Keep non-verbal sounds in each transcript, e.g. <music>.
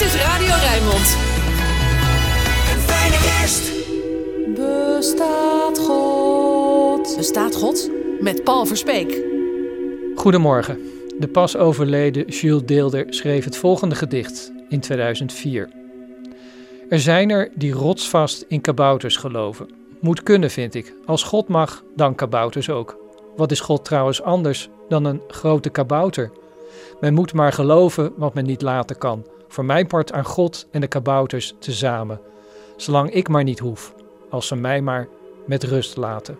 Dit is Radio Rijnmond. Een fijne kerst. Bestaat God? Bestaat God? Met Paul Verspeek. Goedemorgen. De pas overleden Jules Deelder schreef het volgende gedicht in 2004. Er zijn er die rotsvast in kabouters geloven. Moet kunnen, vind ik. Als God mag, dan kabouters ook. Wat is God trouwens anders dan een grote kabouter? Men moet maar geloven wat men niet laten kan. Voor mijn part aan God en de kabouters tezamen. Zolang ik maar niet hoef, als ze mij maar met rust laten.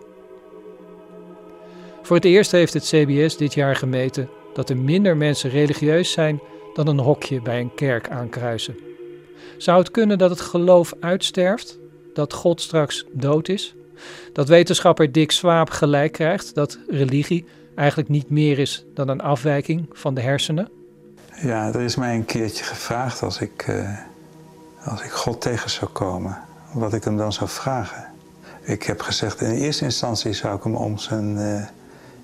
Voor het eerst heeft het CBS dit jaar gemeten dat er minder mensen religieus zijn dan een hokje bij een kerk aankruisen. Zou het kunnen dat het geloof uitsterft? Dat God straks dood is? Dat wetenschapper Dick Swaap gelijk krijgt dat religie eigenlijk niet meer is dan een afwijking van de hersenen? Ja, er is mij een keertje gevraagd als ik, uh, als ik God tegen zou komen, wat ik hem dan zou vragen. Ik heb gezegd, in eerste instantie zou ik hem om zijn uh,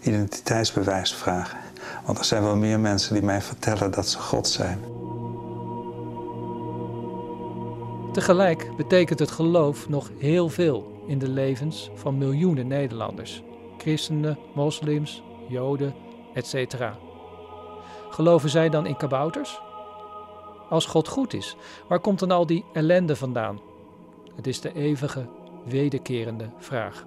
identiteitsbewijs vragen. Want er zijn wel meer mensen die mij vertellen dat ze God zijn. Tegelijk betekent het geloof nog heel veel in de levens van miljoenen Nederlanders. Christenen, moslims, joden, etc. Geloven zij dan in kabouters? Als God goed is, waar komt dan al die ellende vandaan? Het is de eeuwige, wederkerende vraag.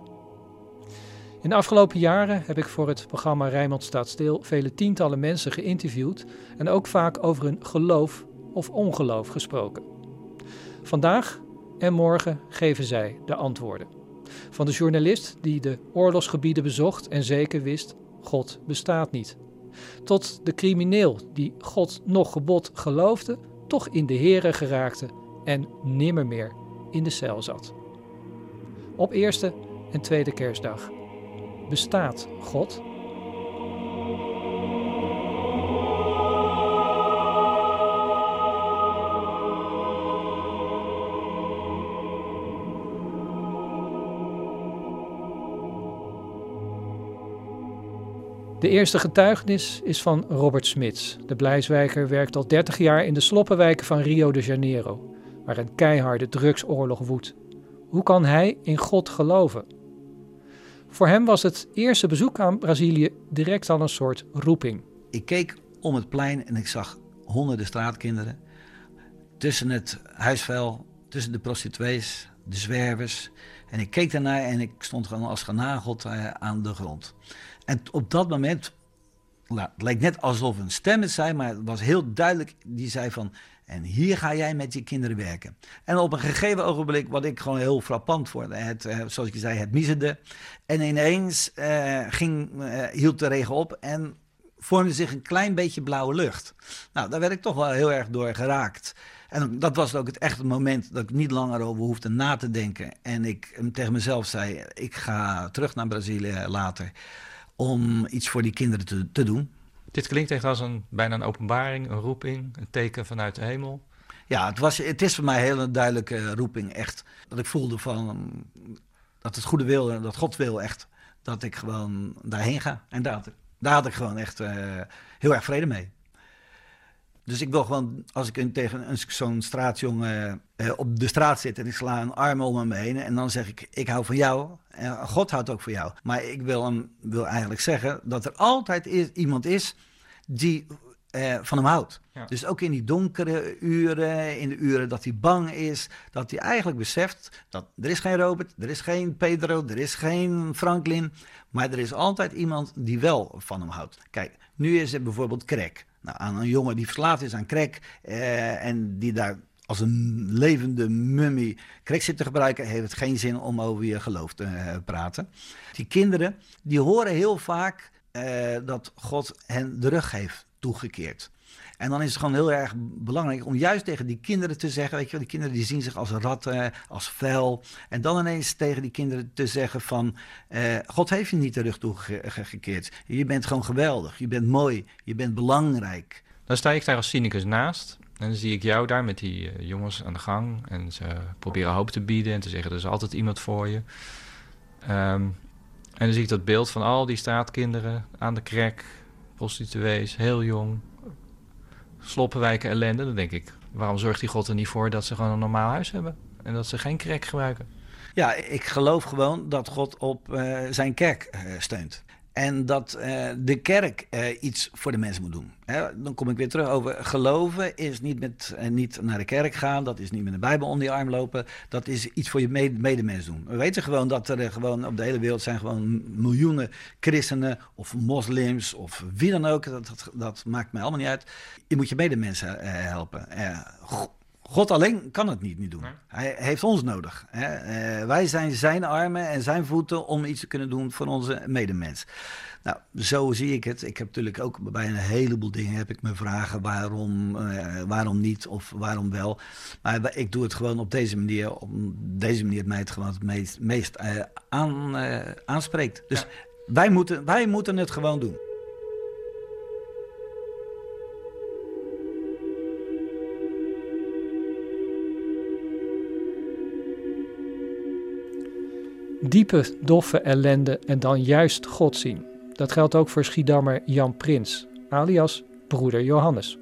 In de afgelopen jaren heb ik voor het programma Rijmond staat stil vele tientallen mensen geïnterviewd en ook vaak over hun geloof of ongeloof gesproken. Vandaag en morgen geven zij de antwoorden. Van de journalist die de oorlogsgebieden bezocht en zeker wist: God bestaat niet. Tot de crimineel die God nog gebod geloofde, toch in de Here geraakte en nimmer meer in de cel zat. Op eerste en tweede kerstdag. Bestaat God? De eerste getuigenis is van Robert Smits. De Blijswijker werkt al 30 jaar in de sloppenwijken van Rio de Janeiro, waar een keiharde drugsoorlog woedt. Hoe kan hij in God geloven? Voor hem was het eerste bezoek aan Brazilië direct al een soort roeping. Ik keek om het plein en ik zag honderden straatkinderen. Tussen het huisvuil, tussen de prostituees, de zwervers. En ik keek daarnaar en ik stond gewoon als genageld eh, aan de grond. En op dat moment, het leek net alsof een stem het zei, maar het was heel duidelijk, die zei van, en hier ga jij met je kinderen werken. En op een gegeven ogenblik, wat ik gewoon heel frappant vond, het, eh, zoals ik zei, het miezerde. En ineens uh, ging, uh, hield de regen op en vormde zich een klein beetje blauwe lucht. Nou, daar werd ik toch wel heel erg door geraakt. En dat was ook het echte moment dat ik niet langer over hoefde na te denken. En ik tegen mezelf zei, ik ga terug naar Brazilië later om iets voor die kinderen te, te doen. Dit klinkt echt als een, bijna een openbaring, een roeping, een teken vanuit de hemel. Ja, het, was, het is voor mij een hele duidelijke roeping, echt. Dat ik voelde van, dat het goede wil, dat God wil echt, dat ik gewoon daarheen ga. En daar, daar had ik gewoon echt uh, heel erg vrede mee. Dus ik wil gewoon, als ik tegen zo'n straatjongen uh, op de straat zit en ik sla een arm om hem heen en dan zeg ik, ik hou van jou en God houdt ook van jou. Maar ik wil, hem, wil eigenlijk zeggen dat er altijd is, iemand is die uh, van hem houdt. Ja. Dus ook in die donkere uren, in de uren dat hij bang is, dat hij eigenlijk beseft dat er is geen Robert, er is geen Pedro, er is geen Franklin, maar er is altijd iemand die wel van hem houdt. Kijk, nu is er bijvoorbeeld Crack. Nou, aan een jongen die verslaafd is aan crack uh, en die daar als een levende mummie crack zit te gebruiken, heeft het geen zin om over je geloof te uh, praten. Die kinderen, die horen heel vaak uh, dat God hen de rug heeft toegekeerd. En dan is het gewoon heel erg belangrijk om juist tegen die kinderen te zeggen, weet je wel, die kinderen die zien zich als ratten, als vuil. En dan ineens tegen die kinderen te zeggen van, uh, God heeft je niet de rug toegekeerd. Je bent gewoon geweldig, je bent mooi, je bent belangrijk. Dan sta ik daar als cynicus naast. En dan zie ik jou daar met die uh, jongens aan de gang. En ze proberen hoop te bieden en te zeggen, er is altijd iemand voor je. Um, en dan zie ik dat beeld van al die straatkinderen aan de krek, prostituees, heel jong, sloppenwijken ellende. Dan denk ik, waarom zorgt die God er niet voor dat ze gewoon een normaal huis hebben? En dat ze geen crack gebruiken? Ja, ik geloof gewoon dat God op eh, zijn kerk eh, steunt. En dat eh, de kerk eh, iets voor de mensen moet doen. Hè, dan kom ik weer terug over geloven is niet, met, eh, niet naar de kerk gaan. Dat is niet met de Bijbel onder je arm lopen. Dat is iets voor je mede- medemens doen. We weten gewoon dat er gewoon op de hele wereld zijn gewoon miljoenen christenen of moslims of wie dan ook. Dat, dat, maakt mij allemaal niet uit. Je moet je medemensen helpen. Go- God alleen kan het niet, niet doen. Nee. Hij heeft ons nodig. Hè? Eh, wij zijn zijn armen en zijn voeten om iets te kunnen doen voor onze medemens. Nou, zo zie ik het. Ik heb natuurlijk ook bij een heleboel dingen heb ik me vragen waarom, eh, waarom niet of waarom wel. Maar ik doe het gewoon op deze manier, op deze manier mij het gewoon het meest, meest eh, aan, aanspreekt. Dus wij, moeten, wij moeten het gewoon doen. Diepe, doffe ellende en dan juist God zien. Dat geldt ook voor Schiedammer Jan Prins, alias broeder Johannes.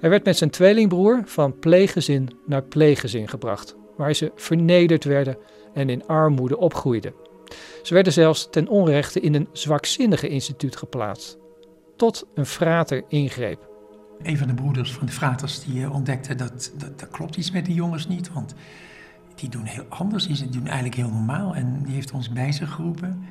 Hij werd met zijn tweelingbroer van pleeggezin naar pleeggezin gebracht, waar ze vernederd werden en in armoede opgroeiden. Ze werden zelfs ten onrechte in een zwakzinnige instituut geplaatst, tot een frater ingreep. Een van de broeders van de fraters die eh, ontdekte dat, dat dat klopt iets met die jongens niet, want die doen heel anders, die doen eigenlijk heel normaal en die heeft ons bij zich geroepen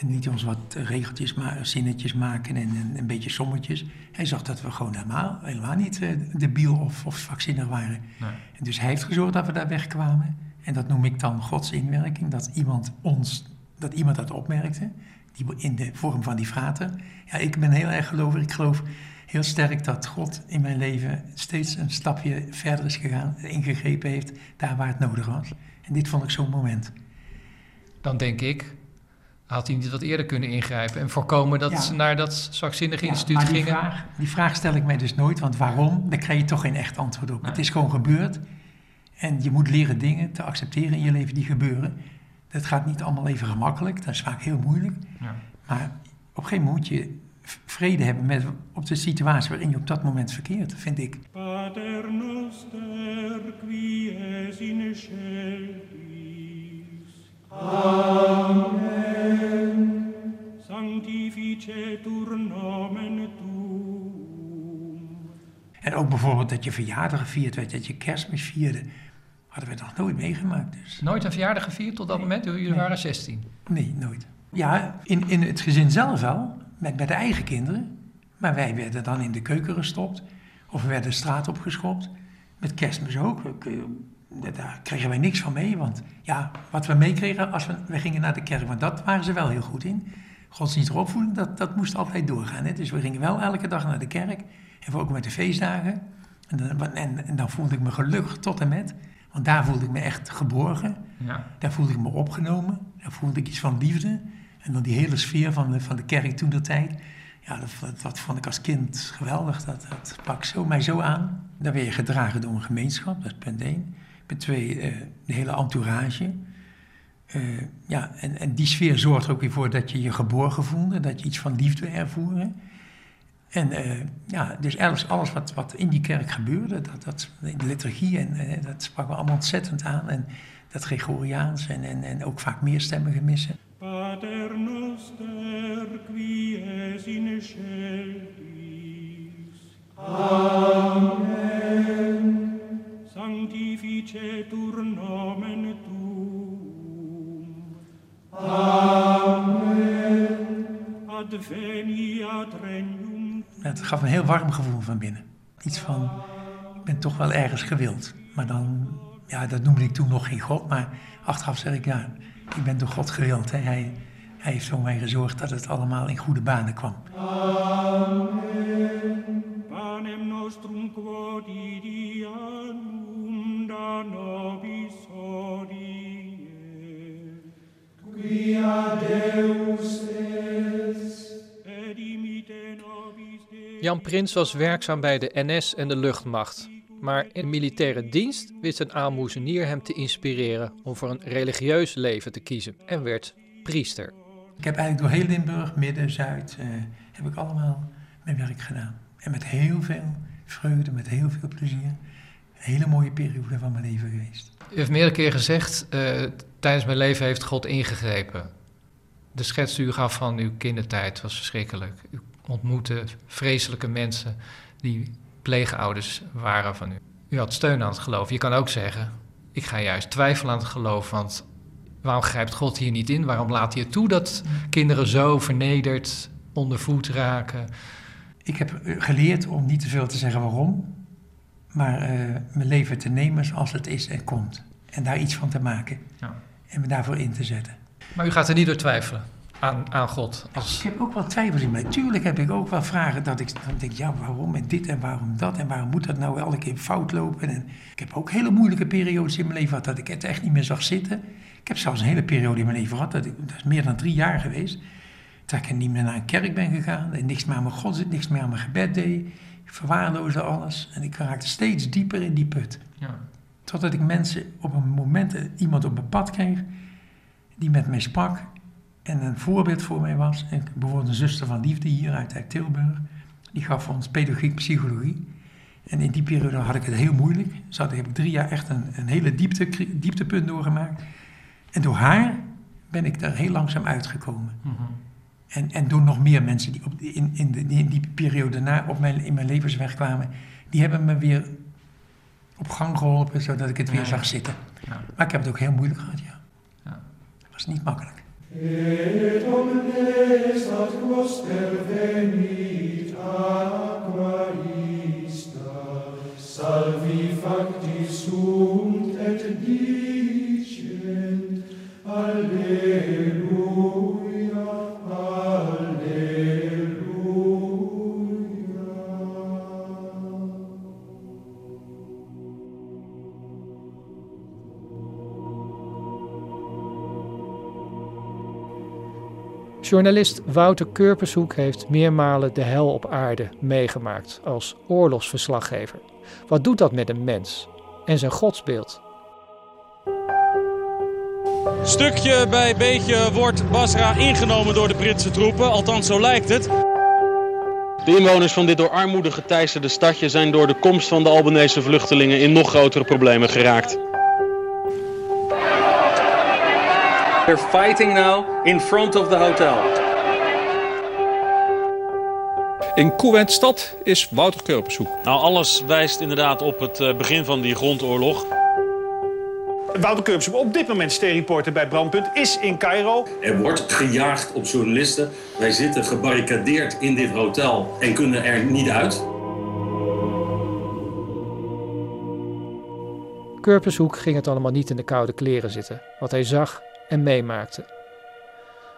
en liet ons wat regeltjes, maar zinnetjes maken en een, een beetje sommetjes. Hij zag dat we gewoon helemaal, helemaal niet eh, debiel of, of zwakzinnig waren. Nee. En dus hij heeft gezorgd dat we daar wegkwamen. En dat noem ik dan Gods inwerking, dat iemand ons, dat iemand dat opmerkte, die in de vorm van die frater. Ja, ik ben heel erg gelovig. Ik geloof heel sterk dat God in mijn leven steeds een stapje verder is gegaan, ingegrepen heeft, daar waar het nodig was. En dit vond ik zo'n moment. Dan denk ik, had hij niet wat eerder kunnen ingrijpen en voorkomen dat Ja. ze naar dat zwakzinnige Ja, instituut die gingen? vraag, die vraag stel ik mij dus nooit, want waarom? Daar krijg je toch geen echt antwoord op. Het is gewoon gebeurd. En je moet leren dingen te accepteren in je leven die gebeuren. Dat gaat niet allemaal even gemakkelijk, dat is vaak heel moeilijk. Ja. Maar op een gegeven moment moet je vrede hebben met op de situatie waarin je op dat moment verkeert, vind ik. Pater noster, qui es in celis. Amen. Sanctificetur nomen tuum. En ook bijvoorbeeld dat je verjaardag gevierd werd, dat je kerstmis vierde. Hadden we nog nooit meegemaakt. Dus Nooit een verjaardag gevierd tot dat moment? Jullie Nee. waren 16. nee, nooit. Ja, in, in het gezin zelf wel, met, met de eigen kinderen. Maar wij werden dan in de keuken gestopt. Of we werden de straat opgeschopt. Met kerstmis ook. Daar kregen wij niks van mee. Want ja, wat we meekregen als we, we gingen naar de kerk, want dat waren ze wel heel goed in. Godsdienstige opvoeding, dat, dat moest altijd doorgaan. Hè? Dus we gingen wel elke dag naar de kerk. En ook met de feestdagen. En dan, en, en dan voelde ik me gelukkig tot en met. Want daar voelde ik me echt geborgen. Ja. Daar voelde ik me opgenomen. Daar voelde ik iets van liefde. En dan die hele sfeer van de, van de kerk toen de tijd. Ja, dat, dat, vond ik als kind geweldig. Dat, dat pakt zo, mij zo aan. Dan werd je gedragen door een gemeenschap, dat is punt één. Punt twee, eh, de hele entourage. Eh, ja, en, en die sfeer zorgt er ook weer voor dat je je geborgen voelde. Dat je iets van liefde ervoerde. En eh, ja, dus alles, alles wat, wat in die kerk gebeurde, dat, dat, de liturgie, en, dat sprak me allemaal ontzettend aan. En dat Gregoriaans en, en, en ook vaak meerstemmige missen. Pater noster, qui es in celis. Amen. Sanctificetur nomen tuum. Amen. Adveniat regnum Het gaf een heel warm gevoel van binnen. Iets van, ik ben toch wel ergens gewild. Maar dan, ja, dat noemde ik toen nog geen God. Maar achteraf zeg ik, ja, ik ben door God gewild. Hè. Hij, hij heeft voor mij gezorgd dat het allemaal in goede banen kwam. panem nostrum quotidianum da nobis hodie. Quia Deus est. Jan Prins was werkzaam bij de NS en de luchtmacht. Maar in militaire dienst wist een aalmoezenier hem te inspireren om voor een religieus leven te kiezen en werd priester. Ik heb eigenlijk door heel Limburg, Midden, Zuid, eh, heb ik allemaal mijn werk gedaan. En met heel veel vreugde, met heel veel plezier. Een hele mooie periode van mijn leven geweest. U heeft meerdere keer gezegd, uh, tijdens mijn leven heeft God ingegrepen. De schets die u gaf van uw kindertijd was verschrikkelijk. U ontmoette vreselijke mensen die pleegouders waren van u. U had steun aan het geloof. Je kan ook zeggen, ik ga juist twijfelen aan het geloof, want waarom grijpt God hier niet in? Waarom laat hij het toe dat kinderen zo vernederd onder voet raken? Ik heb eh, geleerd om niet te veel te zeggen waarom, maar uh, mijn leven te nemen zoals het is en komt. En daar iets van te maken. Ja. En me daarvoor in te zetten. Maar u gaat er niet door twijfelen aan, aan God? Als... Ik heb ook wel twijfels in mij. Tuurlijk heb ik ook wel vragen dat ik dan denk, ja, waarom en dit en waarom dat en waarom moet dat nou elke keer fout lopen? En ik heb ook hele moeilijke periodes in mijn leven gehad dat ik het echt niet meer zag zitten. Ik heb zelfs een hele periode in mijn leven gehad, dat, ik, dat is meer dan drie jaar geweest, dat ik niet meer naar een kerk ben gegaan en niks meer aan mijn God niks meer aan mijn gebed deed. Ik verwaarloosde alles en ik raakte steeds dieper in die put. Ja. Totdat ik mensen op een moment, iemand op mijn pad kreeg, die met mij sprak en een voorbeeld voor mij was. En bijvoorbeeld een zuster van liefde hier uit, Tilburg. Die gaf ons pedagogiek psychologie. En in die periode had ik het heel moeilijk. Dus heb ik drie jaar echt een, een hele diepte, dieptepunt doorgemaakt. En door haar ben ik er heel langzaam uitgekomen. Mhm. en, en door nog meer mensen die op, in, in, de, in die periode daarna op mijn, in mijn levensweg kwamen, die hebben me weer op gang geholpen, zodat ik het weer zag zitten. Ja. Maar ik heb het ook heel moeilijk gehad, ja. ja. Het was niet makkelijk. et omnes ad quos pervenit aqua ista, salvi facti sunt et dicent, Alleluia. Journalist Wouter Kurpershoek heeft meermalen de hel op aarde meegemaakt als oorlogsverslaggever. Wat doet dat met een mens en zijn godsbeeld? Stukje bij beetje wordt Basra ingenomen door de Britse troepen, althans zo lijkt het. De inwoners van dit door armoede geteisterde stadje zijn door de komst van de Albanese vluchtelingen in nog grotere problemen geraakt. They're fighting now in front of the hotel. In Kuwait-stad is Wouter Kurpershoek. Nou, alles wijst inderdaad op het eh, begin van die grondoorlog. Wouter Kurpershoek, op dit moment sterreporter bij Brandpunt, is in Cairo. Er wordt gejaagd op journalisten. Wij zitten gebarricadeerd in dit hotel en kunnen er niet uit. Kurpershoek ging het allemaal niet in de koude kleren zitten. Wat hij zag en meemaakte.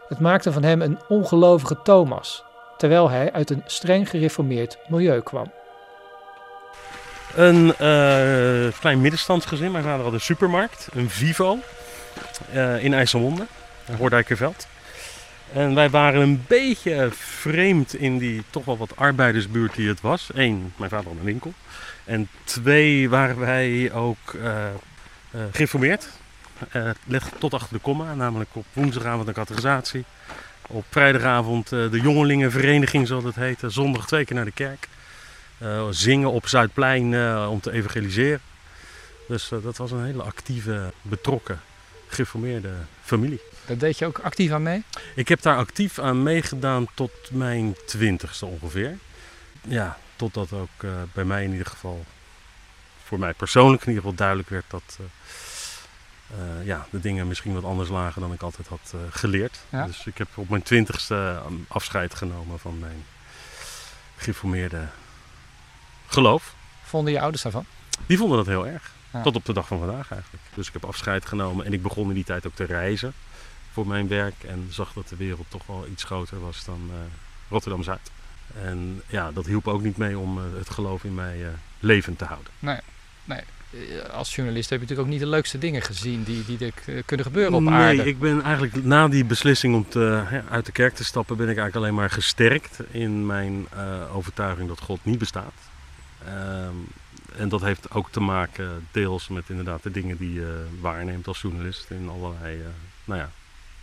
Het maakte van hem een ongelovige Thomas, terwijl hij uit een streng gereformeerd milieu kwam. Een uh, klein middenstandsgezin. Mijn vader had een supermarkt, een Vivo, uh, in IJsselmonde, Hoordijkerveld. En wij waren een beetje vreemd in die toch wel wat arbeidersbuurt die het was. Eén, mijn vader had een winkel. En twee, waren wij ook uh, gereformeerd. Uh, ligt tot achter de komma, namelijk op woensdagavond een categorisatie. Op vrijdagavond uh, de jongelingenvereniging, zoals het heet. Zondag twee keer naar de kerk. Uh, zingen op Zuidplein om te evangeliseren. Dus dat was een hele actieve, betrokken, geformeerde familie. Daar deed je ook actief aan mee? Ik heb daar actief aan meegedaan tot mijn twintigste ongeveer. Ja, totdat ook bij mij in ieder geval, voor mij persoonlijk in ieder geval duidelijk werd dat uh, ja, de dingen misschien wat anders lagen dan ik altijd had uh, geleerd. Dus ik heb op mijn twintigste ehm, afscheid genomen van mijn geformeerde geloof. Vonden je ouders daarvan? Die vonden dat heel erg. Tot op de dag van vandaag eigenlijk. Dus ik heb afscheid genomen en ik begon in die tijd ook te reizen voor mijn werk. En zag dat de wereld toch wel iets groter was dan uh, Rotterdam-Zuid. En ja, dat hielp ook niet mee om het geloof in mij levend te houden. Nee, nee. Eh, als journalist heb je natuurlijk ook niet de leukste dingen gezien die, die er eh, kunnen gebeuren op aarde. Nee, ik ben eigenlijk na die beslissing om te, ja, uit de kerk te stappen, ben ik eigenlijk alleen maar gesterkt in mijn uh, overtuiging dat God niet bestaat. Um, en dat heeft ook te maken deels met inderdaad de dingen die je waarneemt als journalist in allerlei uh, nou ja,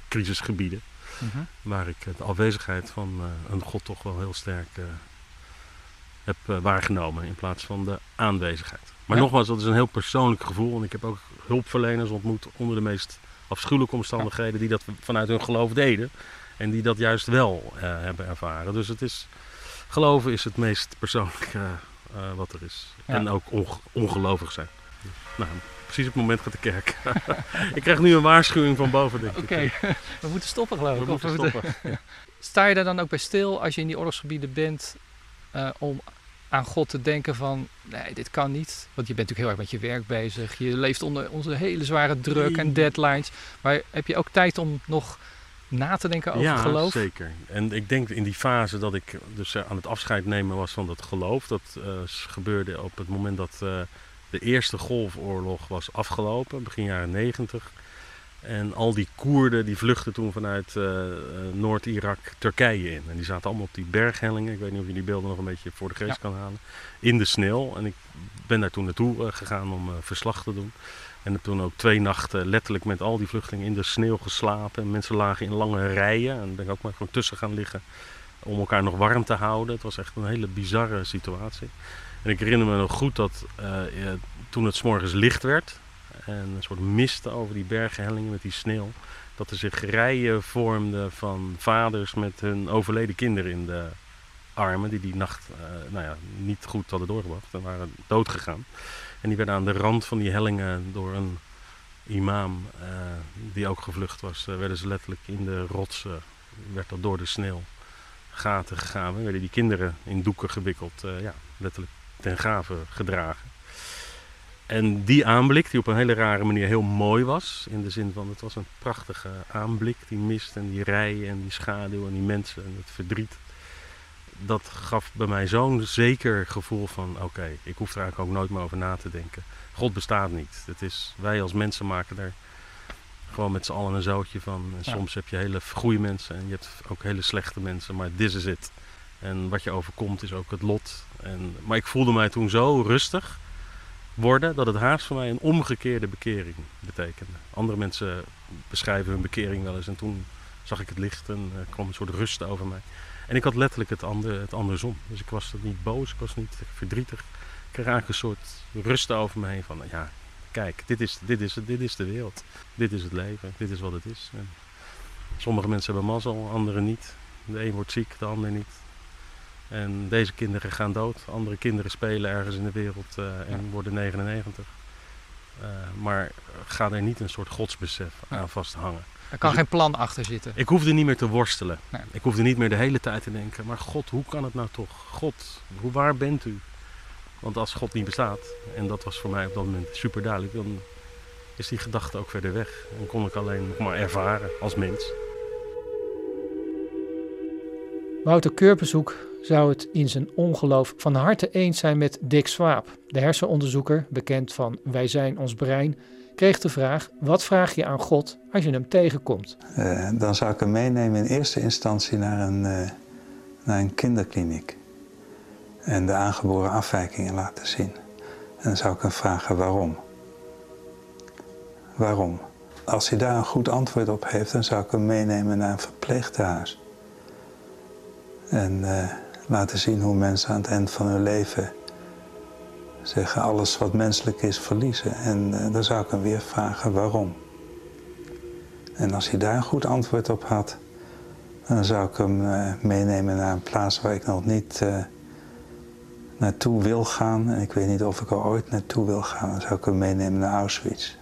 crisisgebieden. Uh mhm. -huh. Waar ik de afwezigheid van een God toch wel heel sterk heb waargenomen in plaats van de aanwezigheid. Maar Ja. nogmaals, dat is een heel persoonlijk gevoel. En ik heb ook hulpverleners ontmoet onder de meest afschuwelijke omstandigheden die dat vanuit hun geloof deden. En die dat juist wel eh, hebben ervaren. Dus het is, geloven is het meest persoonlijke eh, wat er is. Ja. En ook onge- ongelovig zijn. Nou, precies op het moment gaat de kerk. <laughs> ik krijg nu een waarschuwing van boven, denk Oké, ik. <laughs> we moeten stoppen geloof We ik. Of moeten we stoppen. <laughs> Sta je daar dan ook bij stil als je in die oorlogsgebieden bent eh, om aan God te denken van nee, dit kan niet. Want je bent natuurlijk heel erg met je werk bezig. Je leeft onder onze hele zware druk en deadlines. Maar heb je ook tijd om nog na te denken over ja, geloof? zeker. En ik denk in die fase dat ik dus eh, aan het afscheid nemen was van dat geloof. Dat eh, gebeurde op het moment dat eh, de eerste golfoorlog was afgelopen, begin jaren negentig. En al die Koerden die vluchtten toen vanuit eh, eh, Noord-Irak Turkije in. En die zaten allemaal op die berghellingen. Ik weet niet of je die beelden nog een beetje voor de geest Ja. kan halen. In de sneeuw. En ik ben daar toen naartoe eh, gegaan om verslag te doen. En heb toen ook twee nachten letterlijk met al die vluchtelingen in de sneeuw geslapen. En mensen lagen in lange rijen. En ben ik ook maar gewoon tussen gaan liggen om elkaar nog warm te houden. Het was echt een hele bizarre situatie. En ik herinner me nog goed dat toen het 's morgens licht werd en een soort mist over die berghellingen met die sneeuw, dat er zich rijen vormden van vaders met hun overleden kinderen in de armen, die die nacht eh, nou ja, niet goed hadden doorgebracht en waren doodgegaan. En die werden aan de rand van die hellingen door een imam, eh, die ook gevlucht was, eh, werden ze letterlijk in de rotsen, werd dat door de sneeuw gaten gegaan. Werden die kinderen in doeken gewikkeld, ja, letterlijk ten gave gedragen. En die aanblik, die op een hele rare manier heel mooi was, in de zin van het was een prachtige aanblik, die mist en die rijen en die schaduw en die mensen en het verdriet. Dat gaf bij mij zo'n zeker gevoel van oké, ik hoef er eigenlijk ook nooit meer over na te denken. God bestaat niet. Het is, wij als mensen maken er gewoon met z'n allen een zootje van. En Ja. soms heb je hele goede mensen en je hebt ook hele slechte mensen, maar this is it. En wat je overkomt is ook het lot. En, maar ik voelde mij toen zo rustig worden dat het haast voor mij een omgekeerde bekering betekende. Andere mensen beschrijven hun bekering wel eens en toen zag ik het licht en er kwam een soort rust over mij. En ik had letterlijk het, ander, het andersom. Dus ik was niet boos, ik was niet verdrietig. Ik eigenlijk een soort rust over me heen van ja, kijk, dit is, dit is, dit is de wereld. Dit is het leven, dit is wat het is. En sommige mensen hebben mazzel, anderen niet. De een wordt ziek, de ander niet. En deze kinderen gaan dood. Andere kinderen spelen ergens in de wereld eh, en worden 99. Eh, maar ga er niet een soort godsbesef aan vasthangen. Er kan Dus geen plan achter zitten. Ik hoefde niet meer te worstelen. Nee. Ik hoefde niet meer de hele tijd te denken, maar God, hoe kan het nou toch? God, hoe waar bent u? Want als God niet bestaat, en dat was voor mij op dat moment super duidelijk, dan is die gedachte ook verder weg. En kon ik alleen nog maar ervaren als mens. Wouter Keurbezoek zou het in zijn ongeloof van harte eens zijn met Dick Swaap. De hersenonderzoeker, bekend van Wij zijn ons brein, kreeg de vraag: wat vraag je aan God als je hem tegenkomt? Eh, dan zou ik hem meenemen in eerste instantie naar een, eh, naar een kinderkliniek. En de aangeboren afwijkingen laten zien. En dan zou ik hem vragen waarom. Waarom? Als hij daar een goed antwoord op heeft, dan zou ik hem meenemen naar een verpleeghuis. En eh, laten zien hoe mensen aan het eind van hun leven zeggen alles wat menselijk is verliezen. En eh, dan zou ik hem weer vragen waarom. En als hij daar een goed antwoord op had, dan zou ik hem eh, meenemen naar een plaats waar ik nog niet eh, naartoe wil gaan. En ik weet niet of ik er ooit naartoe wil gaan. Dan zou ik hem meenemen naar Auschwitz.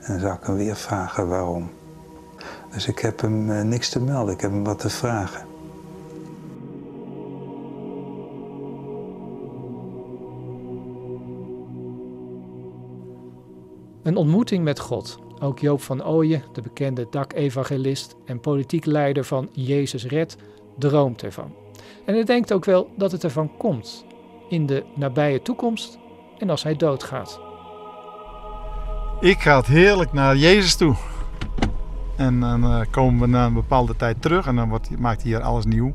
En dan zou ik hem weer vragen waarom. Dus ik heb hem niks te melden, ik heb hem wat te vragen. Een ontmoeting met God. Ook Joop van Ooyen, de bekende dak-evangelist en politiek leider van Jezus Red, droomt ervan. En hij denkt ook wel dat het ervan komt. In de nabije toekomst en als hij doodgaat. Ik ga het heerlijk naar Jezus toe. En dan eh, komen we na een bepaalde tijd terug en dan wordt, maakt hij hier alles nieuw.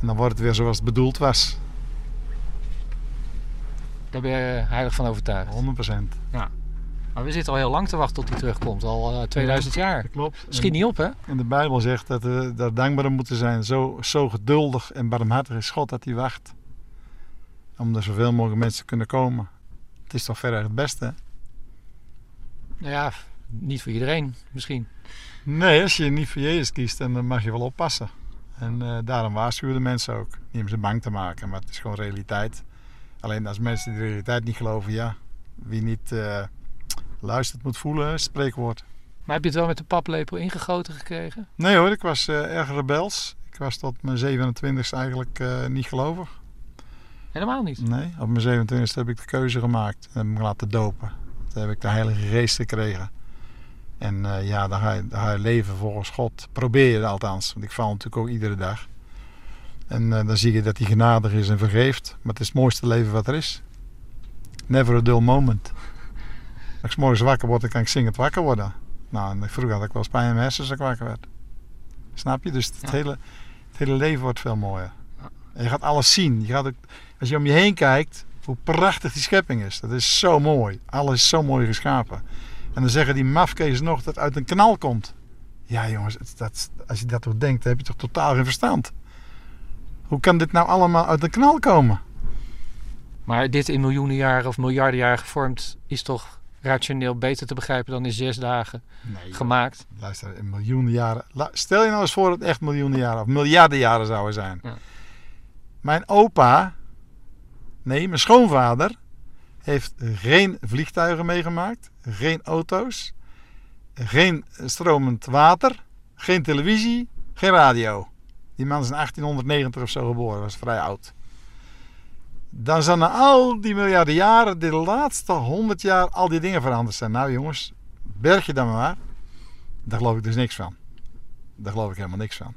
En dan wordt het weer zoals het bedoeld was. Daar ben je heilig van overtuigd. 100%. Ja. Maar we zitten al heel lang te wachten tot hij terugkomt. Al eh, 2000 jaar. Klopt. Schiet niet op, hè? En de Bijbel zegt dat we daar dankbaar om moeten zijn. Zo, zo geduldig en barmhartig is God dat hij wacht. Om er zoveel mogelijk mensen te kunnen komen. Dat is toch verder het beste? Nou ja, niet voor iedereen misschien. Nee, als je niet voor Jezus kiest, dan mag je wel oppassen. En uh, daarom waarschuwen de mensen ook. Niet om ze bang te maken, maar het is gewoon realiteit. Alleen als mensen die realiteit niet geloven, ja, wie niet uh, luistert moet voelen, spreekwoord. Maar heb je het wel met de paplepel ingegoten gekregen? Nee hoor, ik was uh, erg rebels. Ik was tot mijn 27ste eigenlijk uh, niet gelovig. Helemaal niet? Nee, op mijn 27ste heb ik de keuze gemaakt en heb ik me laten dopen. Toen heb ik de Heilige Geest gekregen. En uh, ja, dan ga, je, dan ga, je, leven volgens God. Probeer je althans, want ik val natuurlijk ook iedere dag. En dan zie je dat hij genadig is en vergeeft. Maar het is het mooiste leven wat er is. Never a dull moment. Als ik morgens wakker word, dan kan ik zingend wakker worden. Nou, vroeger had ik wel spijt in mijn hersens als ik wakker werd. Snap je? Dus het, ja. hele, het hele leven wordt veel mooier. En je gaat alles zien. Je gaat ook, als je om je heen kijkt, hoe prachtig die schepping is. Dat is zo mooi. Alles is zo mooi geschapen. En dan zeggen die mafkees nog dat het uit een knal komt. Ja jongens, dat, als je dat toch denkt, dan heb je toch totaal geen verstand. Hoe kan dit nou allemaal uit een knal komen? Maar dit in miljoenen jaren of miljarden jaren gevormd is toch rationeel beter te begrijpen dan in zes dagen nee, gemaakt. Luister, in miljoenen jaren. Stel je nou eens voor dat het echt miljoenen jaren of miljarden jaren zouden zijn. Ja. Mijn opa, nee, mijn schoonvader, heeft geen vliegtuigen meegemaakt, geen auto's, geen stromend water, geen televisie, geen radio. Die man is in 1890 of zo geboren, was vrij oud. Dan zijn al die miljarden jaren, de laatste honderd jaar, al die dingen veranderd zijn. Nou jongens, berg je dan maar. Daar geloof ik dus niks van. Daar geloof ik helemaal niks van.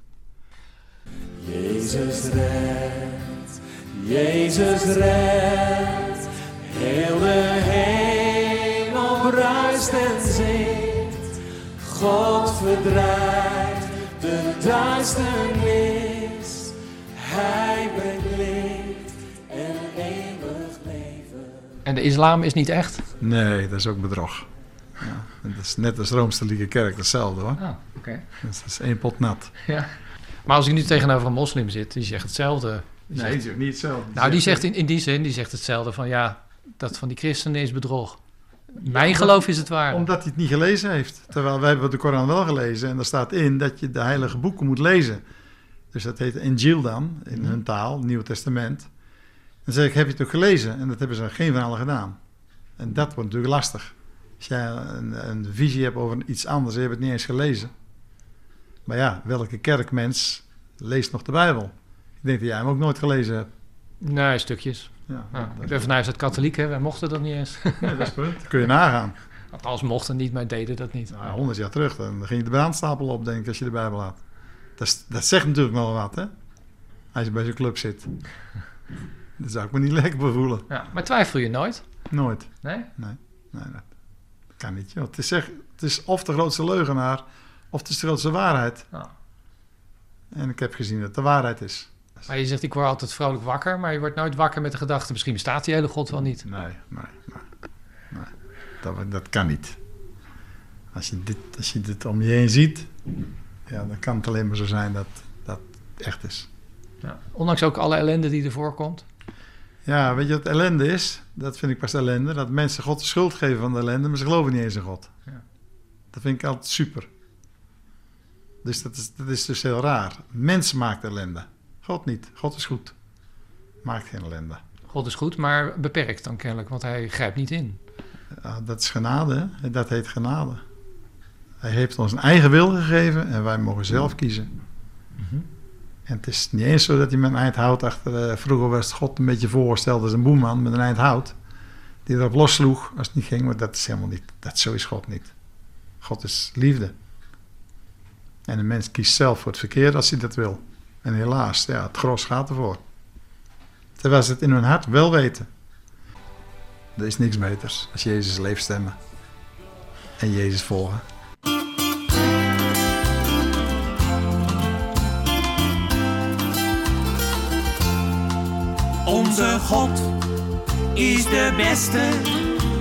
Jezus redt, Jezus redt, heel de hemel bruist en zingt. God verdrijft de duisternis, Hij brengt licht En de islam is niet echt? Nee, dat is ook bedrog. Ja, dat is net als Rooms-Katholieke Kerk, hetzelfde hoor. Ah. Okay. Dus dat is één pot nat. Ja. Maar als ik nu tegenover een moslim zit, die zegt hetzelfde. Die nee, die zegt niet hetzelfde. Die nou, die zegt in, in die zin, die zegt hetzelfde van ja, dat van die christenen is bedrog. Mijn ja, geloof is het waar. Omdat hij het niet gelezen heeft. Terwijl wij hebben de Koran wel gelezen. En daar staat in dat je de heilige boeken moet lezen. Dus dat heet Injil dan, in hun taal, Nieuw Testament. Dan zeg ik, heb je het ook gelezen? En dat hebben ze geen van allen gedaan. En dat wordt natuurlijk lastig. Als jij een, een visie hebt over iets anders en je hebt het niet eens gelezen. Maar ja, welke kerkmens leest nog de Bijbel? Ik denk dat jij hem ook nooit gelezen hebt. Nee, stukjes. Ja, ja, ik ben vanuit het katholiek, hè. wij mochten dat niet eens. Nee, dat is. Dat kun je nagaan. <laughs> Althans, mochten niet, maar deden dat niet. Nou, honderd jaar terug, dan ging je de brandstapel op, denk ik, als je de Bijbel had. Dat, dat zegt natuurlijk nog wat, hè? Als je bij zo'n club zit. Dat zou ik me niet <laughs> lekker bevoelen. Ja, maar twijfel je nooit? Nooit. Nee? Nee, nee dat kan niet. Joh. Het, is zeg, het is of de grootste leugenaar, of het is de grootste waarheid. Ja. En ik heb gezien dat het de waarheid is. Maar je zegt, ik word altijd vrolijk wakker, maar je wordt nooit wakker met de gedachte, misschien bestaat die hele God wel niet. Nee, nee, nee. nee. Dat, dat kan niet. Als je, dit, als je dit om je heen ziet, ja, dan kan het alleen maar zo zijn dat dat echt is. Ja. Ondanks ook alle ellende die ervoor komt. Ja, weet je wat ellende is? Dat vind ik pas ellende. Dat mensen God de schuld geven van de ellende, maar ze geloven niet eens in God. Ja. Dat vind ik altijd super. Dus dat is, dat is dus heel raar. Mens maakt ellende. God niet. God is goed. Maakt geen ellende. God is goed, maar beperkt dan kennelijk, want hij grijpt niet in. Dat is genade. Hè? Dat heet genade. Hij heeft ons een eigen wil gegeven en wij mogen zelf kiezen. En het is niet eens zo dat hij met een eind hout achter... Uh, vroeger was God een beetje voorgesteld als een boeman met een eind hout. Die erop lossloeg als het niet ging, maar dat is helemaal niet... Dat, zo is God niet. God is liefde. En een mens kiest zelf voor het verkeerd als hij dat wil. En helaas, ja, het gros gaat ervoor. Terwijl ze het in hun hart wel weten. Er is niks beters als Jezus leeft stemmen. En Jezus volgen. Onze God is de beste.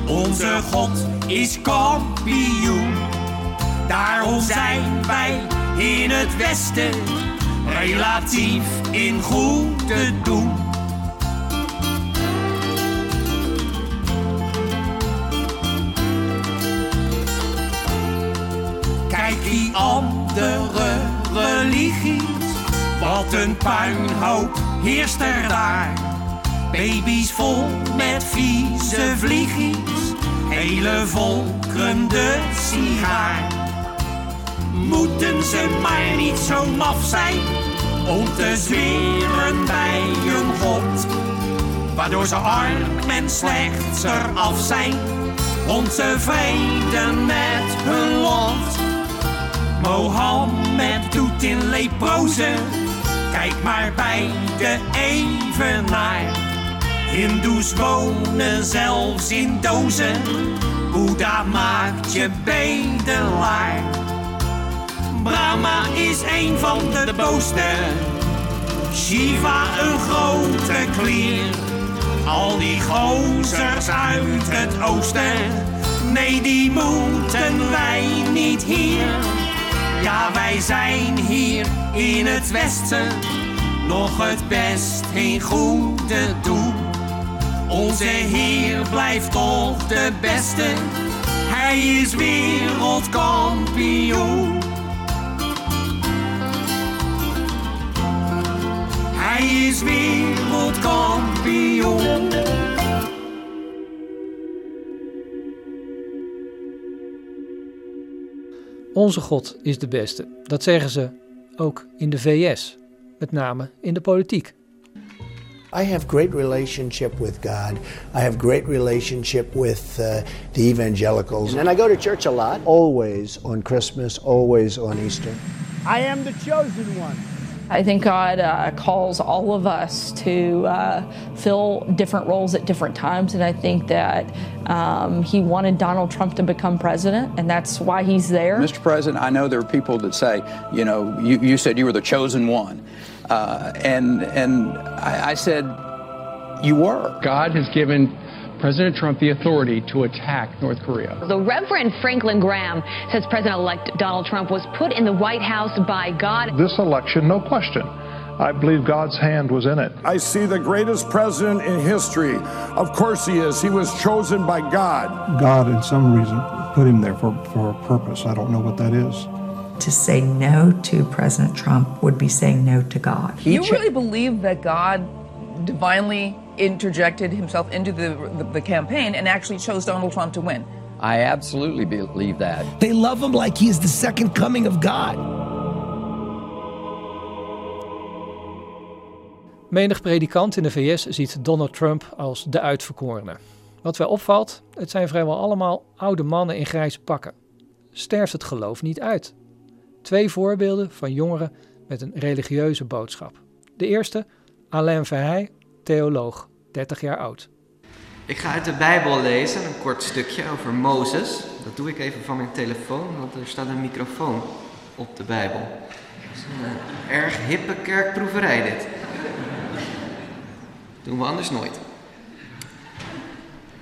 Onze God is kampioen. Daarom zijn wij in het Westen relatief in goede doen. Kijk die andere religies, wat een puinhoop heerst er daar Baby's vol met vieze vliegjes, hele volkeren de sigaar. Moeten ze maar niet zo maf zijn om te zweren bij een god. Waardoor ze arm en slechts eraf zijn, ontevreden met hun lot. Mohammed doet in leproze, kijk maar bij de evenaar. Hindoes wonen zelfs in dozen, Boeddha maakt je bedelaar. Brahma is een van de boosten. Shiva een grote klier. Al die gozers uit het oosten. Nee, die moeten wij niet hier. Ja, wij zijn hier in het westen. Nog het best in goede doen. Onze Heer blijft toch de beste. Hij is wereldkampioen. Hij is wereldkampioen. Onze God is de beste. Dat zeggen ze ook in de VS, met name in de politiek. I have great relationship with God. I have great relationship with uh, the evangelicals. And I go to church a lot. Always on Christmas, always on Easter. I am the chosen one. I think God uh, calls all of us to uh, fill different roles at different times, and I think that um, He wanted Donald Trump to become president, and that's why he's there. Mr. President, I know there are people that say, you know, you, you said you were the chosen one. Uh, and and I, I said, you were. God has given President Trump the authority to attack North Korea. The Reverend Franklin Graham says President elect Donald Trump was put in the White House by God. This election, no question. I believe God's hand was in it. I see the greatest president in history. Of course he is. He was chosen by God. God, in some reason, put him there for, for a purpose. I don't know what that is. To say no to President Trump would be saying no to God. you really believe that God divinely interjected himself into the, the, the campaign and actually chose Donald Trump to win? I absolutely believe that. They love him like he is the second coming of God. Menig predikant in de VS ziet Donald Trump als de uitverkorene. Wat wel opvalt, het zijn vrijwel allemaal oude mannen in grijze pakken. Sterft het geloof niet uit. Twee voorbeelden van jongeren met een religieuze boodschap. De eerste, Alain Verheij, theoloog, 30 jaar oud. Ik ga uit de Bijbel lezen, een kort stukje over Mozes. Dat doe ik even van mijn telefoon, want er staat een microfoon op de Bijbel. Dat is een uh, erg hippe kerkproeverij dit. Doen we anders nooit.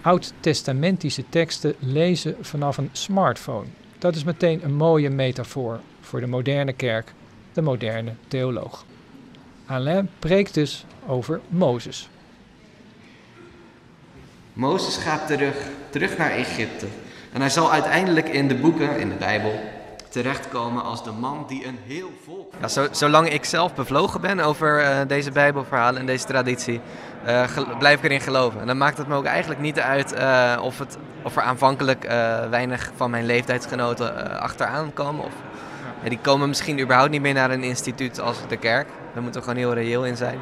Oud-testamentische teksten lezen vanaf een smartphone. Dat is meteen een mooie metafoor voor de moderne kerk, de moderne theoloog. Alain preekt dus over Mozes. Mozes gaat terug, terug naar Egypte. En hij zal uiteindelijk in de boeken, in de Bijbel, terechtkomen als de man die een heel volk. Ja, zo, zolang ik zelf bevlogen ben over uh, deze Bijbelverhalen en deze traditie, uh, blijf ik erin geloven. En dan maakt het me ook eigenlijk niet uit uh, of, het, of er aanvankelijk weinig van mijn leeftijdsgenoten achteraan komen. Of, die komen misschien überhaupt niet meer naar een instituut als de kerk. Daar moeten we gewoon heel reëel in zijn.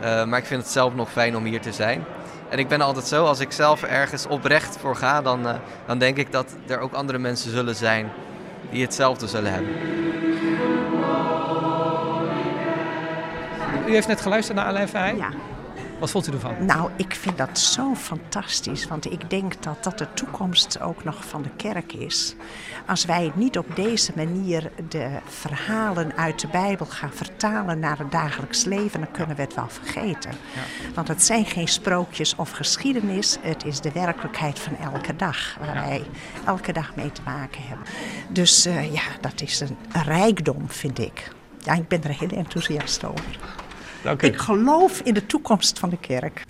maar ik vind het zelf nog fijn om hier te zijn. En ik ben altijd zo, als ik zelf ergens oprecht voor ga, dan, dan denk ik dat er ook andere mensen zullen zijn die hetzelfde zullen hebben. U heeft net geluisterd naar Alain Verheij? Ja. Wat vond u ervan? Nou, ik vind dat zo fantastisch, want ik denk dat dat de toekomst ook nog van de kerk is. Als wij niet op deze manier de verhalen uit de Bijbel gaan vertalen naar het dagelijks leven, dan kunnen we het wel vergeten. Ja. Want het zijn geen sprookjes of geschiedenis, het is de werkelijkheid van elke dag, waar ja. wij elke dag mee te maken hebben. Dus uh, ja, dat is een, een rijkdom, vind ik. Ja, ik ben er heel enthousiast over. Ik geloof in de toekomst van de kerk.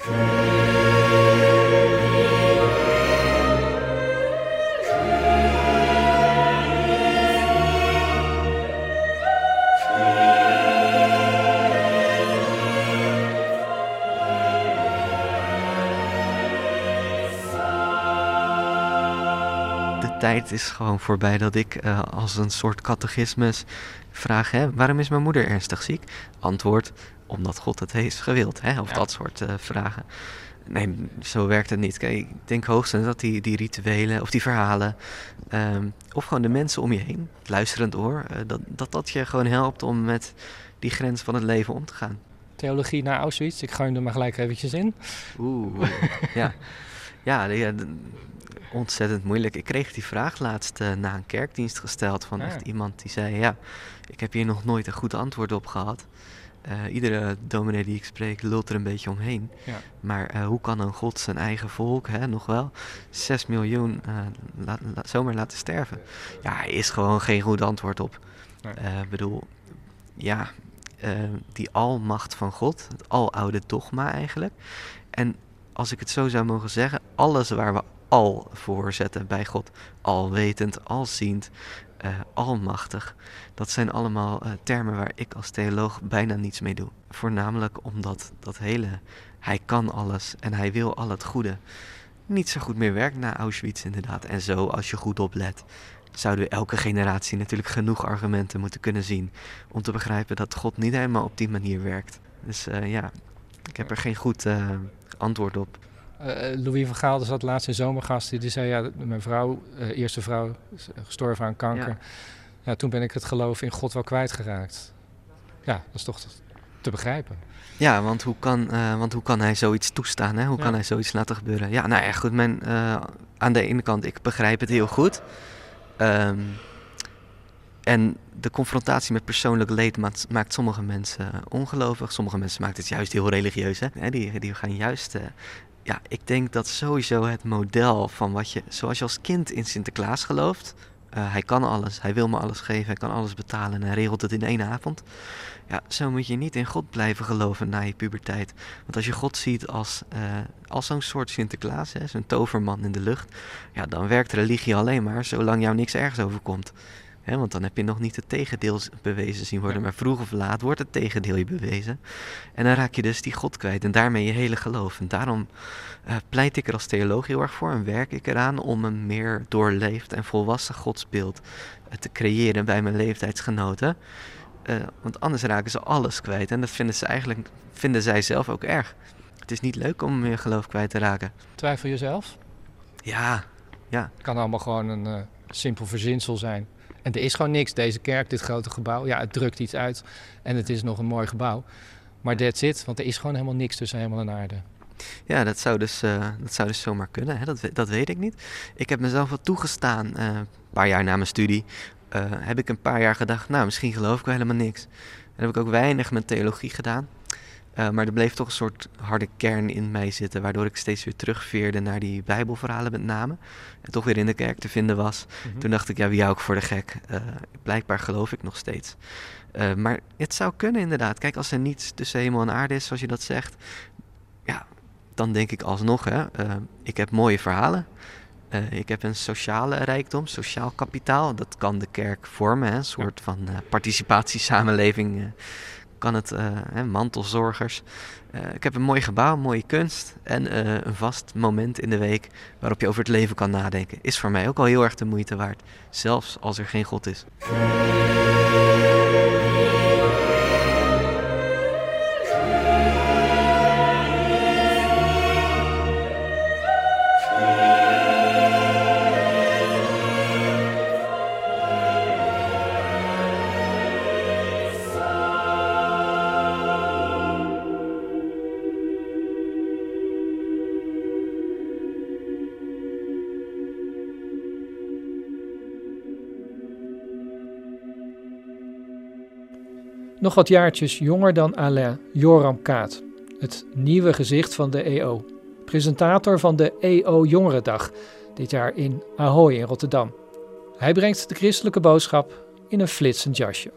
De tijd is gewoon voorbij dat ik eh, als een soort catechismus vraag: hè, waarom is mijn moeder ernstig ziek? Antwoord: omdat God het heeft gewild. Hè? Of dat soort uh, vragen. Nee, zo werkt het niet. Kijk, ik denk hoogstens dat die, die rituelen of die verhalen, um, of gewoon de mensen om je heen, het luisterend oor, uh, dat, dat dat je gewoon helpt om met die grens van het leven om te gaan. Theologie naar Auschwitz, ik ga er maar gelijk eventjes in. Oeh, <laughs> ja. Ja, ja, ontzettend moeilijk. Ik kreeg die vraag laatst uh, na een kerkdienst gesteld van echt iemand die zei: Ja, ik heb hier nog nooit een goed antwoord op gehad. Uh, iedere dominee die ik spreek lult er een beetje omheen. Ja. Maar uh, hoe kan een God zijn eigen volk, hè, nog wel, 6 miljoen la la zomaar laten sterven? Ja, is gewoon geen goed antwoord op. Ik nee. bedoel, ja, die almacht van God, het aloude dogma eigenlijk. En als ik het zo zou mogen zeggen, alles waar we al voor zetten bij God, alwetend, alziend, uh, almachtig, dat zijn allemaal uh, termen waar ik als theoloog bijna niets mee doe. Voornamelijk omdat dat hele hij kan alles en hij wil al het goede niet zo goed meer werkt na Auschwitz inderdaad. En zo, als je goed oplet, zouden we elke generatie natuurlijk genoeg argumenten moeten kunnen zien om te begrijpen dat God niet helemaal op die manier werkt. Dus uh, ja, ik heb er geen goed antwoord op. Uh, Louis van Gaal zat laatst in zomergast. Die zei, ja, mijn vrouw, uh, eerste vrouw, gestorven aan kanker. Ja. ja. toen ben ik het geloof in God wel kwijtgeraakt. Ja, dat is toch te begrijpen. Ja, want hoe kan, uh, want hoe kan hij zoiets toestaan? Hè? Hoe ja. kan hij zoiets laten gebeuren? Ja, nou ja, goed. Mijn, aan de ene kant, ik begrijp het heel goed. Um, en de confrontatie met persoonlijk leed maakt, maakt sommige mensen ongelovig. Sommige mensen maakt het juist heel religieus. Hè? Die, die gaan juist. Uh, ja, ik denk dat sowieso het model van wat je. Zoals je als kind in Sinterklaas gelooft. Uh, hij kan alles, hij wil me alles geven, hij kan alles betalen en hij regelt het in één avond. Ja, zo moet je niet in God blijven geloven na je puberteit. Want als je God ziet als, uh, als zo'n soort Sinterklaas, zo'n toverman in de lucht, ja, dan werkt religie alleen maar zolang jou niks ergens overkomt. He, want dan heb je nog niet het tegendeel bewezen zien worden. Maar vroeg of laat wordt het tegendeel je bewezen. En dan raak je dus die God kwijt. En daarmee je hele geloof. En daarom uh, pleit ik er als theoloog heel erg voor. En werk ik eraan om een meer doorleefd en volwassen godsbeeld uh, te creëren bij mijn leeftijdsgenoten. Uh, want anders raken ze alles kwijt. En dat vinden ze eigenlijk vinden zij zelf ook erg. Het is niet leuk om je geloof kwijt te raken. Twijfel jezelf? Ja, ja. Het kan allemaal gewoon een simpel verzinsel zijn. En er is gewoon niks. Deze kerk, dit grote gebouw, ja, het drukt iets uit. En het is nog een mooi gebouw. Maar that's it, want er is gewoon helemaal niks tussen hemel en aarde. Ja, dat zou dus, uh, dat zou dus zomaar kunnen. Hè? Dat, dat weet ik niet. Ik heb mezelf wat toegestaan, uh, een paar jaar na mijn studie. Uh, heb ik een paar jaar gedacht, nou, misschien geloof ik wel helemaal niks. En heb ik ook weinig met theologie gedaan. Uh, maar er bleef toch een soort harde kern in mij zitten, waardoor ik steeds weer terugveerde naar die Bijbelverhalen met name. En toch weer in de kerk te vinden was. Mm -hmm. Toen dacht ik, ja, wie hou ik voor de gek? Uh, blijkbaar geloof ik nog steeds. Uh, maar het zou kunnen inderdaad. Kijk, als er niets tussen hemel en aarde is, zoals je dat zegt, ja, dan denk ik alsnog, hè, ik heb mooie verhalen. ik heb een sociale rijkdom, sociaal kapitaal. Dat kan de kerk vormen, hè, een soort van participatiesamenleving kan het hè, mantelzorgers. Uh, ik heb een mooi gebouw, mooie kunst en uh, een vast moment in de week waarop je over het leven kan nadenken. Is voor mij ook al heel erg de moeite waard, zelfs als er geen God is. Nog wat jaartjes jonger dan Alain, Joram Kaat, het nieuwe gezicht van de EO. Presentator van de EO Jongerendag, dit jaar in Ahoy in Rotterdam. Hij brengt de christelijke boodschap in een flitsend jasje.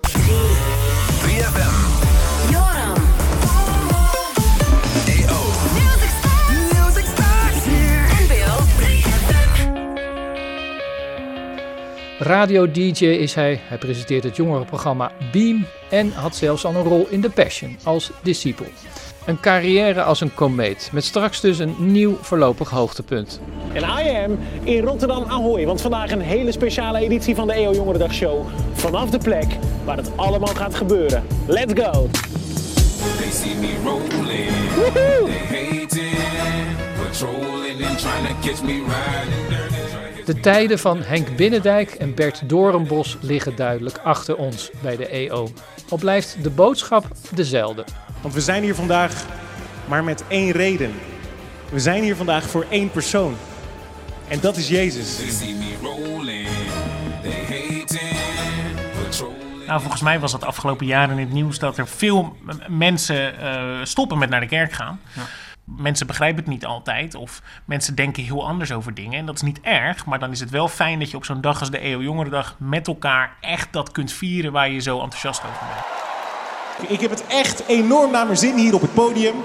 3FM. Radio-dj is hij. Hij presenteert het jongerenprogramma Beam en had zelfs al een rol in The Passion als discipel. Een carrière als een komeet, met straks dus een nieuw voorlopig hoogtepunt. En I am in Rotterdam Ahoy, want vandaag een hele speciale editie van de EO Jongerendag Show. Vanaf de plek waar het allemaal gaat gebeuren. Let's go! They see me rolling. They hating, patrolling and trying to catch me riding dirty. De tijden van Henk Binnendijk en Bert Doornbos liggen duidelijk achter ons bij de EO. Al blijft de boodschap dezelfde. Want we zijn hier vandaag maar met één reden. We zijn hier vandaag voor één persoon. En dat is Jezus. Nou, volgens mij was het afgelopen jaar in het nieuws dat er veel mensen eh, stoppen met naar de kerk gaan. Mensen begrijpen het niet altijd of mensen denken heel anders over dingen. En dat is niet erg, maar dan is het wel fijn dat je op zo'n dag als de EO Jongerendag met elkaar echt dat kunt vieren waar je zo enthousiast over bent. Ik heb het echt enorm naar mijn zin hier op het podium.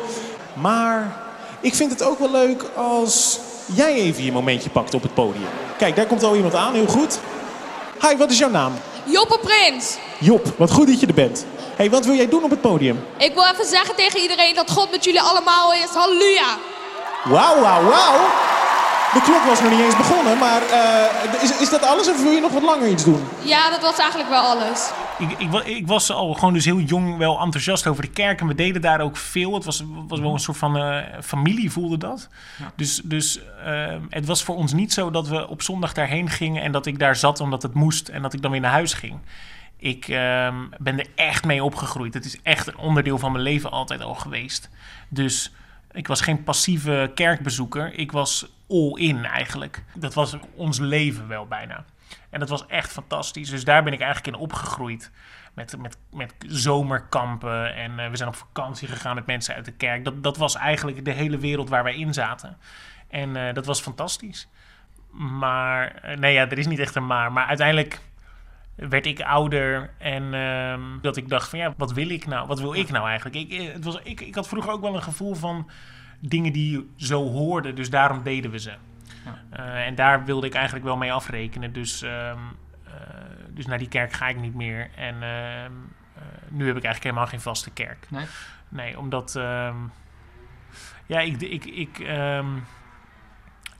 Maar ik vind het ook wel leuk als jij even je momentje pakt op het podium. Kijk, daar komt al iemand aan, heel goed. Hi, wat is jouw naam? Joppe Prins. Job, wat goed dat je er bent. hey, wat wil jij doen op het podium? Ik wil even zeggen tegen iedereen dat God met jullie allemaal is. Halleluja. Wauw, wauw, wauw. De klok was nog niet eens begonnen, maar eh, is, is dat alles of wil je nog wat langer iets doen? Ja, dat was eigenlijk wel alles. Ik, ik, ik was al gewoon dus heel jong wel enthousiast over de kerk en we deden daar ook veel. Het was, was wel een soort van eh, familie voelde dat. Dus, dus eh, het was voor ons niet zo dat we op zondag daarheen gingen en dat ik daar zat omdat het moest en dat ik dan weer naar huis ging. Ik ehm, ben er echt mee opgegroeid. Het is echt een onderdeel van mijn leven altijd al geweest. Dus ik was geen passieve kerkbezoeker. Ik was all in eigenlijk. Dat was ons leven wel bijna. En dat was echt fantastisch. Dus daar ben ik eigenlijk in opgegroeid. Met, met, met zomerkampen. En eh, we zijn op vakantie gegaan met mensen uit de kerk. Dat, dat was eigenlijk de hele wereld waar wij in zaten. En eh, dat was fantastisch. Maar, eh, nee ja, er is niet echt een maar. Maar uiteindelijk werd ik ouder en ehm, dat ik dacht van ja, wat wil ik nou? Wat wil ik nou eigenlijk? Ik, het was, ik, ik had vroeger ook wel een gevoel van dingen die zo hoorden, dus daarom deden we ze. Eh, en daar wilde ik eigenlijk wel mee afrekenen. Dus, ehm, eh, dus naar die kerk ga ik niet meer. En ehm, eh, nu heb ik eigenlijk helemaal geen vaste kerk. Nee? Nee, omdat... ehm, ja, ik... ik, ik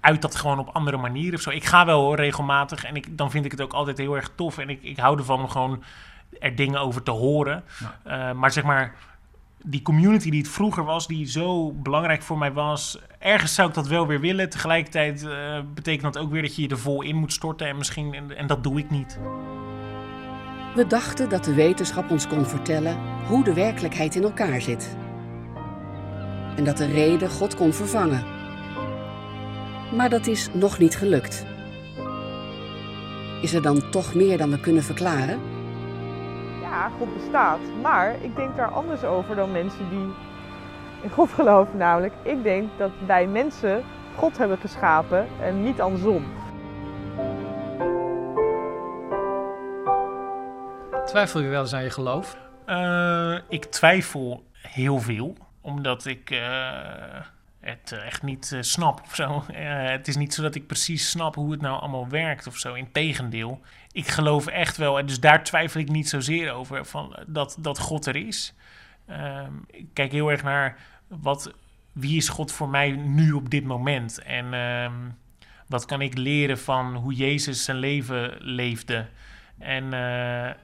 uit dat gewoon op andere manieren of zo. Ik ga wel hoor, regelmatig. En ik, dan vind ik het ook altijd heel erg tof. En ik, ik hou ervan om gewoon er dingen over te horen. Maar zeg maar, die community die het vroeger was, die zo belangrijk voor mij was. Ergens zou ik dat wel weer willen. Tegelijkertijd eh, betekent dat ook weer dat je je er vol in moet storten. En misschien, en, en dat doe ik niet. We dachten dat de wetenschap ons kon vertellen hoe de werkelijkheid in elkaar zit. En dat de reden God kon vervangen. Maar dat is nog niet gelukt. Is er dan toch meer dan we kunnen verklaren? Ja, God bestaat. Maar ik denk daar anders over dan mensen die in God geloven. Namelijk, ik denk dat wij mensen God hebben geschapen en niet andersom. Twijfel je wel eens aan je geloof? Eh, ik twijfel heel veel, omdat ik eh, het echt niet eh, snap of zo. <laughs> Eh, het is niet zo dat ik precies snap hoe het nou allemaal werkt of zo. Integendeel, ik geloof echt wel, en dus daar twijfel ik niet zozeer over, van, dat, dat God er is. Ehm, ik kijk heel erg naar wat, wie is God voor mij nu op dit moment? En ehm, wat kan ik leren van hoe Jezus zijn leven leefde? En eh, eh,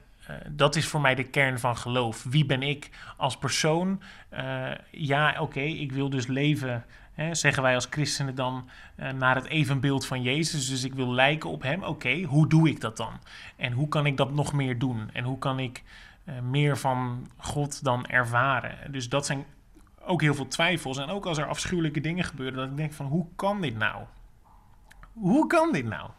dat is voor mij de kern van geloof. Wie ben ik als persoon? Eh, ja, oké, ik wil dus leven, hè, zeggen wij als christenen dan, naar het evenbeeld van Jezus. Dus ik wil lijken op Hem. Oké, hoe doe ik dat dan? En hoe kan ik dat nog meer doen? En hoe kan ik meer van God dan ervaren? Dus dat zijn ook heel veel twijfels. En ook als er afschuwelijke dingen gebeuren, dat ik denk van, hoe kan dit nou? Hoe kan dit nou?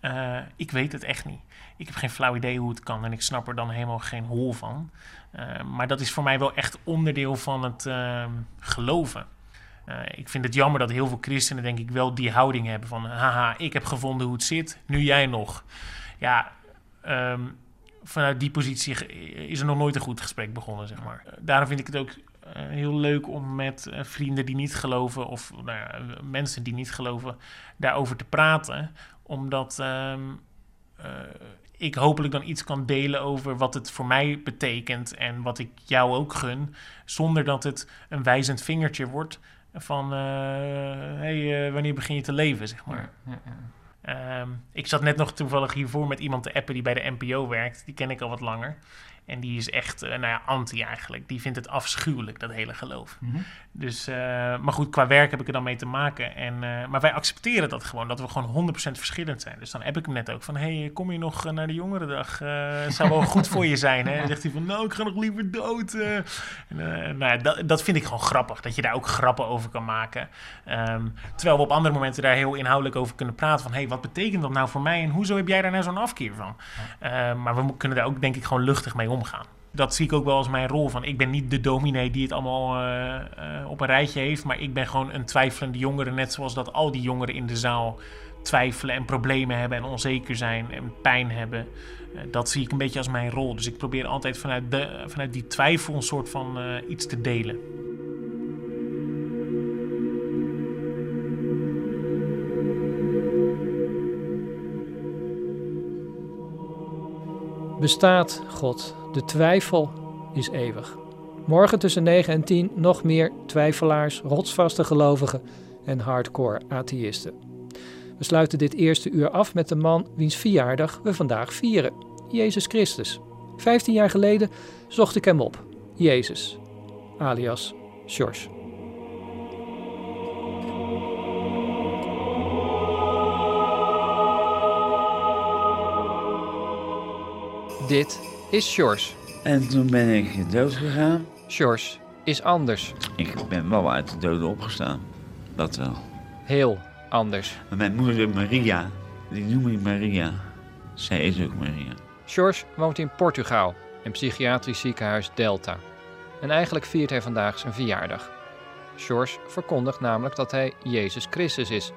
Eh, ik weet het echt niet. Ik heb geen flauw idee hoe het kan en ik snap er dan helemaal geen hol van. Eh, maar dat is voor mij wel echt onderdeel van het ehm, geloven. Eh, ik vind het jammer dat heel veel christenen, denk ik, wel die houding hebben van: haha, ik heb gevonden hoe het zit, nu jij nog. Ja, ehm, vanuit die positie is er nog nooit een goed gesprek begonnen, zeg maar. Daarom vind ik het ook heel leuk om met eh, vrienden die niet geloven, of nou ja, mensen die niet geloven, daarover te praten. Omdat ehm, eh, ik hopelijk dan iets kan delen over wat het voor mij betekent en wat ik jou ook gun, zonder dat het een wijzend vingertje wordt van, uh, hey, uh, wanneer begin je te leven, zeg maar. Ja, ja, um, ik zat net nog toevallig hiervoor met iemand te appen die bij de NPO werkt. Die ken ik al wat langer. En die is echt, uh, nou ja, anti eigenlijk. Die vindt het afschuwelijk, dat hele geloof. -hmm. Dus, uh, maar goed, qua werk heb ik er dan mee te maken. En, uh, maar wij accepteren dat gewoon, dat we gewoon 100% verschillend zijn. Dus dan heb ik hem net ook van, hey, kom je nog naar de jongerendag? Het zou wel goed voor je zijn, hè? Dan zegt hij van, nou, ik ga nog liever dood. En, nou dat, dat vind ik gewoon grappig, dat je daar ook grappen over kan maken. Um, terwijl we op andere momenten daar heel inhoudelijk over kunnen praten. Van, hey, wat betekent dat nou voor mij? En hoezo heb jij daar nou zo'n afkeer van? Maar we kunnen daar ook, denk ik, gewoon luchtig mee omgaan. Dat zie ik ook wel als mijn rol van. Ik ben niet de dominee die het allemaal uh, uh, op een rijtje heeft, maar ik ben gewoon een twijfelende jongere, net zoals dat al die jongeren in de zaal twijfelen en problemen hebben en onzeker zijn en pijn hebben. Uh, dat zie ik een beetje als mijn rol. Dus ik probeer altijd vanuit, de, vanuit die twijfel een soort van iets te delen. Bestaat God? De twijfel is eeuwig. Morgen tussen 9 en 10 nog meer twijfelaars, rotsvaste gelovigen en hardcore atheïsten. We sluiten dit eerste uur af met de man wiens verjaardag we vandaag vieren: Jezus Christus. 15 jaar geleden zocht ik hem op, Jezus, alias George. Dit is George. En toen ben ik dood gegaan. George is anders. Ik ben wel uit de doden opgestaan. Dat wel. Heel anders. Maar mijn moeder Maria, die noem ik Maria. Zij is ook Maria. George woont in Portugal, in psychiatrisch ziekenhuis Delta. En eigenlijk viert hij vandaag zijn verjaardag. George verkondigt namelijk dat hij Jezus Christus is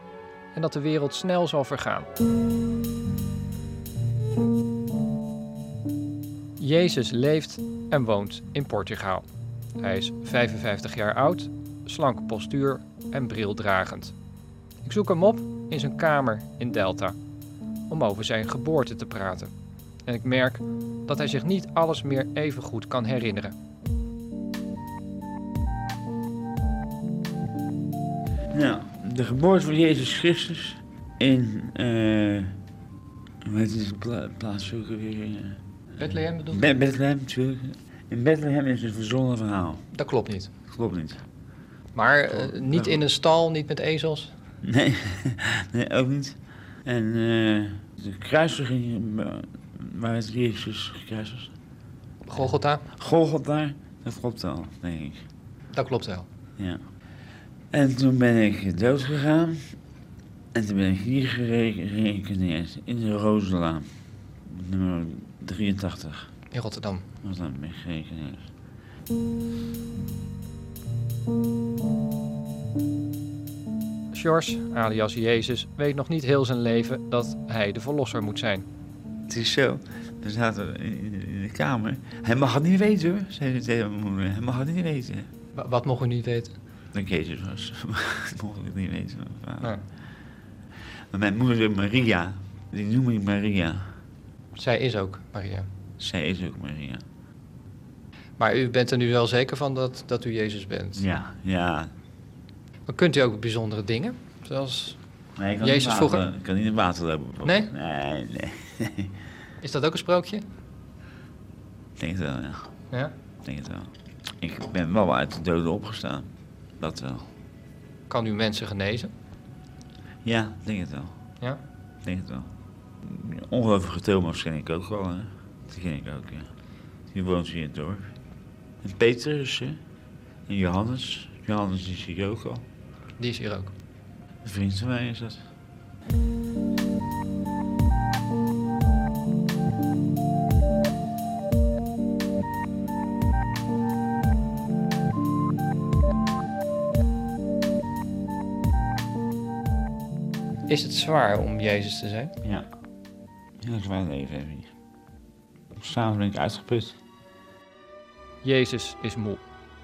en dat de wereld snel zal vergaan. Jezus leeft en woont in Portugal. Hij is 55 jaar oud, slanke postuur en brildragend. Ik zoek hem op in zijn kamer in Delta om over zijn geboorte te praten. En ik merk dat hij zich niet alles meer even goed kan herinneren. Nou, de geboorte van Jezus Christus in. Uh, hoe heet deze pla plaats ook weer? Bethlehem bedoel je? Be Bethlehem, natuurlijk. In Bethlehem is het een verzonnen verhaal. Dat klopt niet. Klopt niet. Maar uh, niet in een stal, niet met ezels? Nee, <laughs> nee ook niet. En uh, de kruisiging, waar het Jezus gekruisigd Golgotha? Golgotha, dat klopt wel, denk ik. Dat klopt wel. Ja. En toen ben ik dood gegaan. En toen ben ik hier gerekeneerd, in de Rozelaan. Nummer 83. In Rotterdam. Rotterdam gerekeneerd. George, alias Jezus, weet nog niet heel zijn leven dat hij de verlosser moet zijn. Het is zo, we zaten in, de kamer. Hij mag het niet weten hoor, zei ze tegen mijn moeder. Hij mag het niet weten. Wat mocht u niet weten? Dat ik Jezus was. <laughs> dat mocht ik het niet weten. Nee. Maar mijn moeder Maria, die noem ik Maria. Zij is ook Maria. Zij is ook Maria. Maar u bent er nu wel zeker van dat, dat u Jezus bent? Ja, ja. Maar kunt u ook bijzondere dingen? Zoals nee, ik Jezus vroeger? Ik kan niet in water lopen. Nee? Nee, nee. <laughs> Is dat ook een sprookje? Ik denk het wel, ja. Ja? Ik denk het wel. Ik ben wel uit de doden opgestaan. Dat wel. Kan u mensen genezen? Ja, ik denk het wel. Ja? Ik denk het wel. Ongelooflijke Thomas ken ik ook wel, hè. Die ken ik ook, ja. Die woont hier in het dorp. En Petrus, hè. En Johannes. Johannes is hier ook al. Die is hier ook. Een vriend van mij is dat. Is het zwaar om Jezus te zijn? Ja. Heel zwaar leven heb ik. S'avonds ben ik uitgeput. Jezus is moe.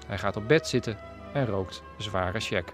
Hij gaat op bed zitten en rookt zware check.